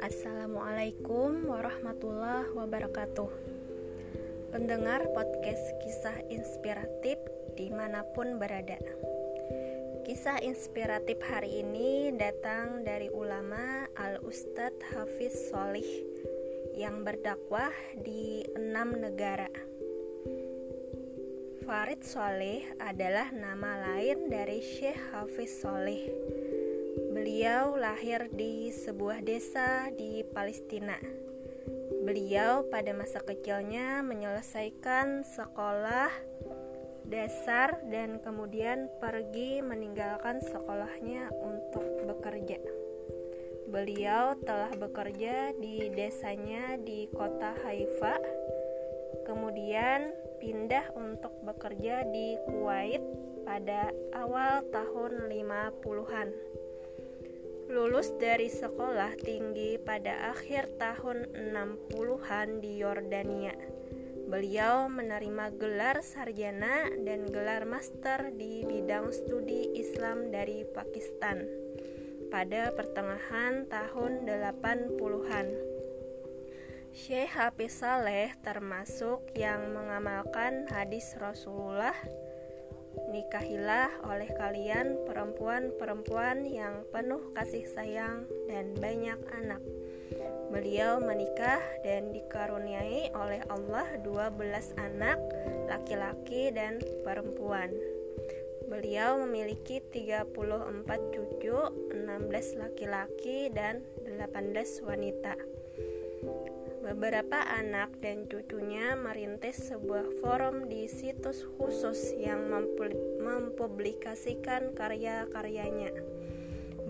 Assalamualaikum warahmatullahi wabarakatuh. Pendengar podcast kisah inspiratif di mana pun berada. Kisah inspiratif hari ini datang dari ulama Al-Ustadz Hafiz Solih yang berdakwah di enam negara Farid Soleh adalah nama lain dari Syekh Hafiz Soleh Beliau lahir di sebuah desa di Palestina. Beliau pada masa kecilnya menyelesaikan sekolah dasar dan kemudian pergi meninggalkan sekolahnya untuk bekerja. Beliau telah bekerja di desanya di kota Haifa, kemudian pindah untuk bekerja di Kuwait pada awal tahun 50-an lulus dari sekolah tinggi pada akhir tahun 60-an di Yordania. Beliau menerima gelar sarjana dan gelar master di bidang studi Islam dari Pakistan pada pertengahan tahun 80-an. Syekh Hafiz Saleh termasuk yang mengamalkan hadis Rasulullah Nikahilah oleh kalian perempuan-perempuan yang penuh kasih sayang dan banyak anak. Beliau menikah dan dikaruniai oleh Allah 12 anak laki-laki dan perempuan. Beliau memiliki 34 cucu, 16 laki-laki dan 18 wanita. Beberapa anak dan cucunya merintis sebuah forum di situs khusus yang mempublikasikan karya-karyanya.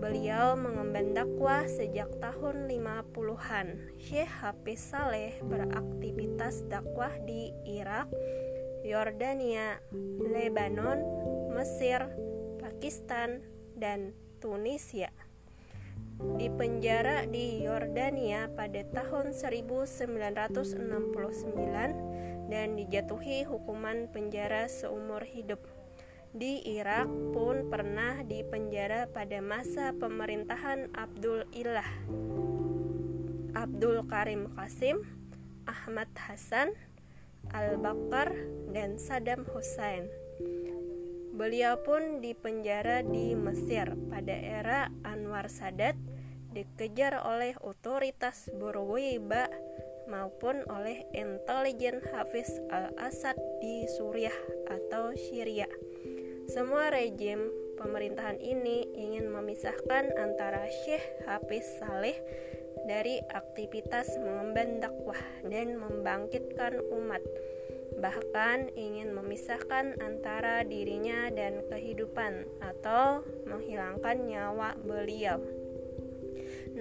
Beliau mengemban dakwah sejak tahun 50-an. Syekh Hafiz Saleh beraktivitas dakwah di Irak, Yordania, Lebanon, Mesir, Pakistan, dan Tunisia di penjara di Yordania pada tahun 1969 dan dijatuhi hukuman penjara seumur hidup. Di Irak pun pernah dipenjara pada masa pemerintahan Abdul Ilah, Abdul Karim Qasim, Ahmad Hasan, Al-Bakar, dan Saddam Hussein. Beliau pun dipenjara di Mesir pada era Anwar Sadat dikejar oleh otoritas Bourguiba maupun oleh intelijen Hafiz al-Assad di Suriah atau Syria. Semua rejim pemerintahan ini ingin memisahkan antara Syekh Hafiz Saleh dari aktivitas mengemban dakwah dan membangkitkan umat bahkan ingin memisahkan antara dirinya dan kehidupan atau menghilangkan nyawa beliau.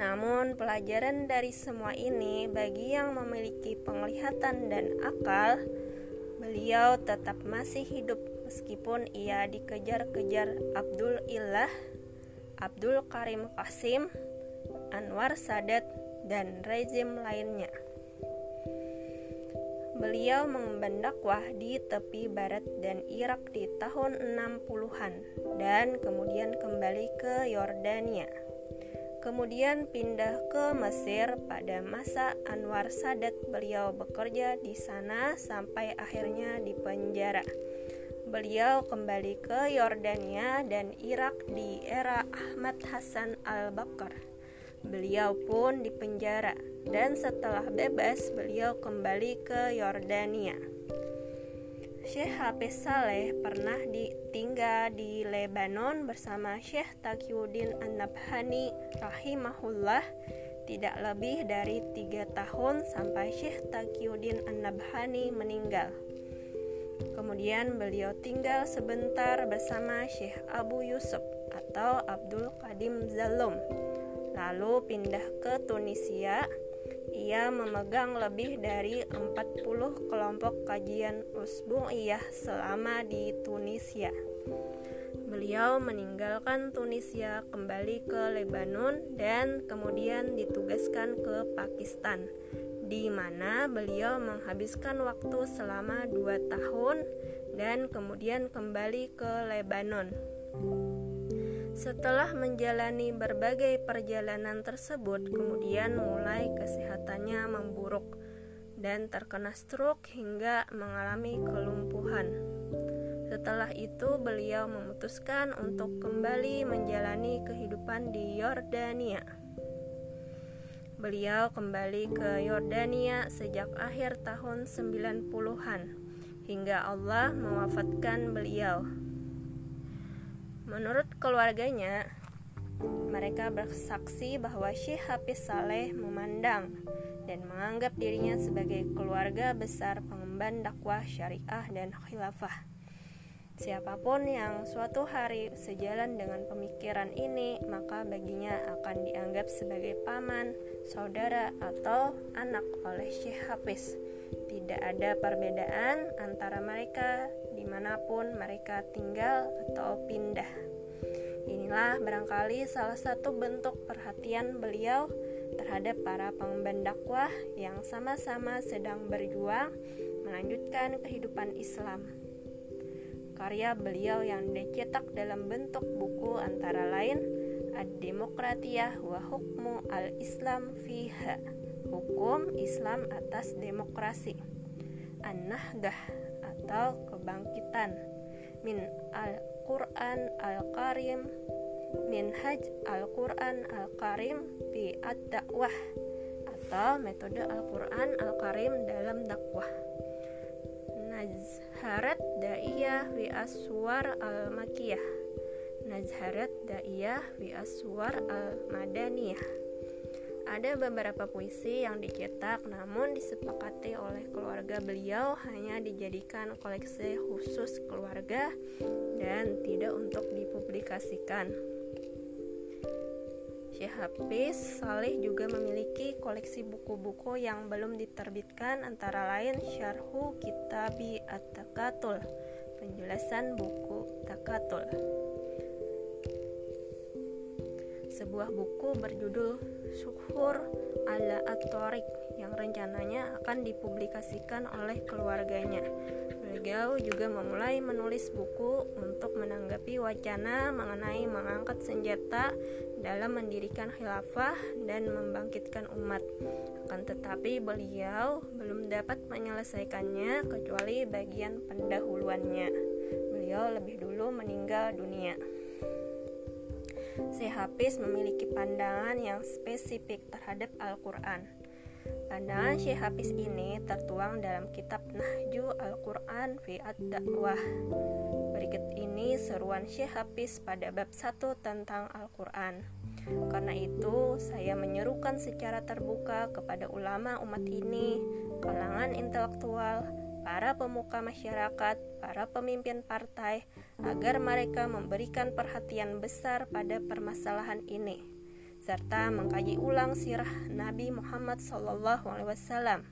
Namun, pelajaran dari semua ini bagi yang memiliki penglihatan dan akal, beliau tetap masih hidup meskipun ia dikejar-kejar Abdul Ilah, Abdul Karim Qasim, Anwar Sadat, dan rezim lainnya. Beliau mengemban dakwah di tepi barat dan Irak di tahun 60-an dan kemudian kembali ke Yordania kemudian pindah ke Mesir pada masa Anwar Sadat. Beliau bekerja di sana sampai akhirnya di penjara. Beliau kembali ke Yordania dan Irak di era Ahmad Hasan al-Bakr. Beliau pun dipenjara dan setelah bebas beliau kembali ke Yordania. Syekh Hafiz Saleh pernah ditinggal di Lebanon bersama Syekh Taqiyuddin An-Nabhani rahimahullah tidak lebih dari tiga tahun sampai Syekh Taqiyuddin An-Nabhani meninggal. Kemudian beliau tinggal sebentar bersama Syekh Abu Yusuf atau Abdul Qadim Zalum, lalu pindah ke Tunisia ia memegang lebih dari 40 kelompok kajian Usbu'iyah selama di Tunisia. Beliau meninggalkan Tunisia kembali ke Lebanon dan kemudian ditugaskan ke Pakistan di mana beliau menghabiskan waktu selama dua tahun dan kemudian kembali ke Lebanon. Setelah menjalani berbagai perjalanan tersebut, kemudian mulai kesehatannya memburuk dan terkena stroke hingga mengalami kelumpuhan. Setelah itu, beliau memutuskan untuk kembali menjalani kehidupan di Yordania. Beliau kembali ke Yordania sejak akhir tahun 90-an hingga Allah mewafatkan beliau. Menurut keluarganya, mereka bersaksi bahwa Syekh Hafiz Saleh memandang dan menganggap dirinya sebagai keluarga besar pengemban dakwah syariah dan khilafah. Siapa pun yang suatu hari sejalan dengan pemikiran ini, maka baginya akan dianggap sebagai paman, saudara, atau anak oleh Syekh Hafiz. Tidak ada perbedaan antara mereka di mana pun mereka tinggal atau pindah. Inilah barangkali salah satu bentuk perhatian beliau terhadap para pengemban dakwah yang sama-sama sedang berjuang melanjutkan kehidupan Islam. Karya beliau yang dicetak dalam bentuk buku antara lain Ad-Demokratiyah wa Hukmu al-Islam fiha Hukum Islam atas Demokrasi An-Nahdah atau Kebangkitan. Min Al-Quran Al-Karim. Minhaj Al-Quran Al-Karim fi Ad-Dakwah atau metode Al-Quran Al-Karim dalam dakwah. Nazharat Da'iyah wi Aswar Al-Makiyah. Nazharat Da'iyah wi Aswar Al-Madaniyah ada beberapa puisi yang dicetak namun disepakati oleh keluarga beliau hanya dijadikan koleksi khusus keluarga dan tidak untuk dipublikasikan. Syekh Hafiz Saleh juga memiliki koleksi buku-buku yang belum diterbitkan antara lain Syarhu Kitabi At-Takatul, penjelasan buku Takatul. Sebuah buku berjudul Sukhur ala At-Tariq yang rencananya akan dipublikasikan oleh keluarganya. Beliau juga memulai menulis buku untuk menanggapi wacana mengenai mengangkat senjata dalam mendirikan khilafah dan membangkitkan umat. Akan tetapi beliau belum dapat menyelesaikannya kecuali bagian pendahuluannya. Beliau lebih dulu meninggal dunia. Si Hafiz memiliki pandangan yang spesifik terhadap Al-Quran. Pandangan Syekh Hafiz ini tertuang dalam kitab Nahju Al-Quran fi Ad-Da'wah. Berikut ini seruan Syekh Hafiz pada bab 1 tentang Al-Quran. Karena itu, saya menyerukan secara terbuka kepada ulama umat ini, kalangan intelektual, para pemuka masyarakat, para pemimpin partai, agar mereka memberikan perhatian besar pada permasalahan ini serta mengkaji ulang sirah Nabi Muhammad SAW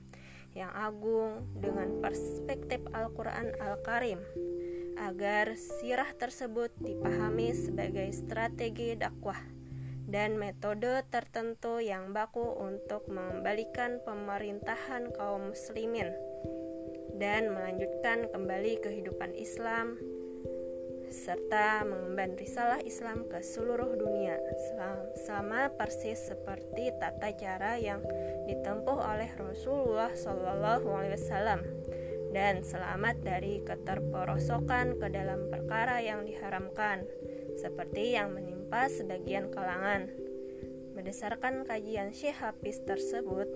yang agung dengan perspektif Al-Quran Al-Karim agar sirah tersebut dipahami sebagai strategi dakwah dan metode tertentu yang baku untuk mengembalikan pemerintahan kaum muslimin dan melanjutkan kembali kehidupan Islam serta mengemban risalah Islam ke seluruh dunia. Sama persis seperti tata cara yang ditempuh oleh Rasulullah Shallallahu Alaihi Wasallam dan selamat dari keterperosokan ke dalam perkara yang diharamkan seperti yang menimpa sebagian kalangan. Berdasarkan kajian Syekh Hafiz tersebut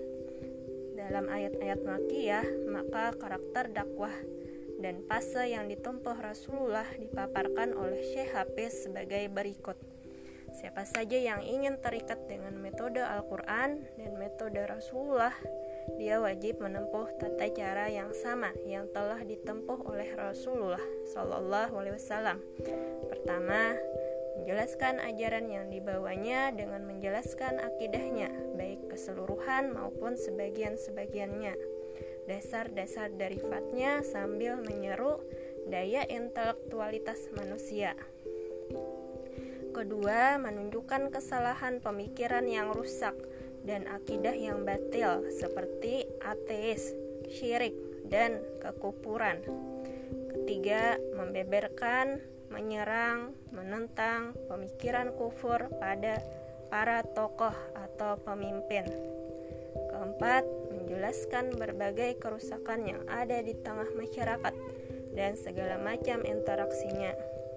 dalam ayat-ayat makiyah maka karakter dakwah dan fase yang ditempuh Rasulullah dipaparkan oleh Syekh Hafiz sebagai berikut. Siapa saja yang ingin terikat dengan metode Al-Quran dan metode Rasulullah, dia wajib menempuh tata cara yang sama yang telah ditempuh oleh Rasulullah Shallallahu Alaihi Wasallam. Pertama, menjelaskan ajaran yang dibawanya dengan menjelaskan akidahnya, baik keseluruhan maupun sebagian-sebagiannya dasar-dasar derivatnya sambil menyeru daya intelektualitas manusia. Kedua, menunjukkan kesalahan pemikiran yang rusak dan akidah yang batil seperti ateis, syirik, dan kekufuran. ketiga, membeberkan, menyerang, menentang pemikiran kufur pada para tokoh atau pemimpin. Keempat, menjelaskan berbagai kerusakan yang ada di tengah masyarakat dan segala macam interaksinya.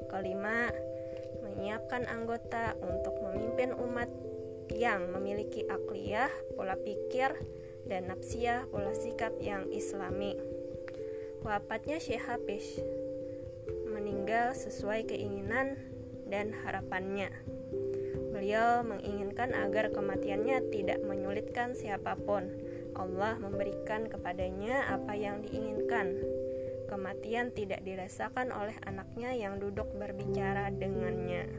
Kelima, menyiapkan anggota untuk memimpin umat yang memiliki akliyah, pola pikir, dan nafsiyah, pola sikap yang islami. Wafatnya Syekh Hafiz meninggal sesuai keinginan dan harapannya. Beliau menginginkan agar kematiannya tidak menyulitkan siapa pun. Allah memberikan kepadanya apa yang diinginkan. Kematian tidak dirasakan oleh anaknya yang duduk berbicara dengannya.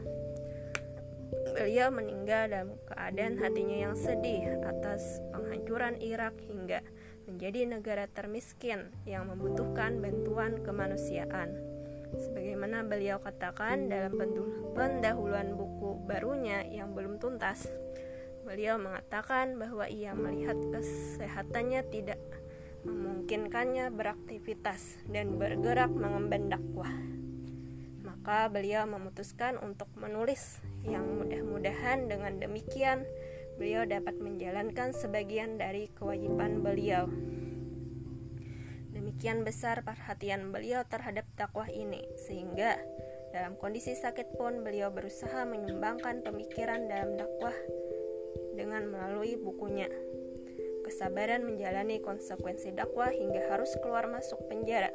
Beliau meninggal dalam keadaan hatinya yang sedih atas penghancuran Irak hingga menjadi negara termiskin yang membutuhkan bantuan kemanusiaan. Sebagaimana beliau katakan dalam pendahuluan buku barunya yang belum tuntas, beliau mengatakan bahwa ia melihat kesehatannya tidak memungkinkannya beraktivitas dan bergerak mengemban dakwah maka beliau memutuskan untuk menulis yang mudah-mudahan dengan demikian beliau dapat menjalankan sebagian dari kewajiban beliau. Demikian besar perhatian beliau terhadap dakwah ini sehingga dalam kondisi sakit pun beliau berusaha menyumbangkan pemikiran dalam dakwah dengan melalui bukunya. Kesabaran menjalani konsekuensi dakwah hingga harus keluar masuk penjara.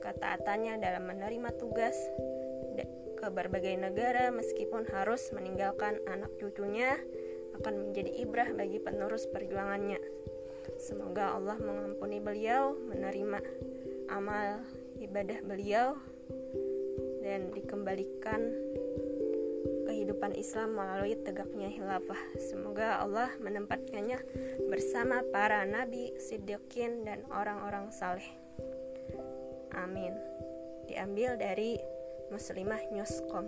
Ketaatannya dalam menerima tugas ke berbagai negara meskipun harus meninggalkan anak cucunya akan menjadi ibrah bagi penerus perjuangannya. Semoga Allah mengampuni beliau, menerima amal ibadah beliau dan dikembalikan kehidupan Islam melalui tegaknya khilafah. Semoga Allah menempatkannya bersama para nabi, siddiqin dan orang-orang saleh. Amin. Diambil dari muslimah newscom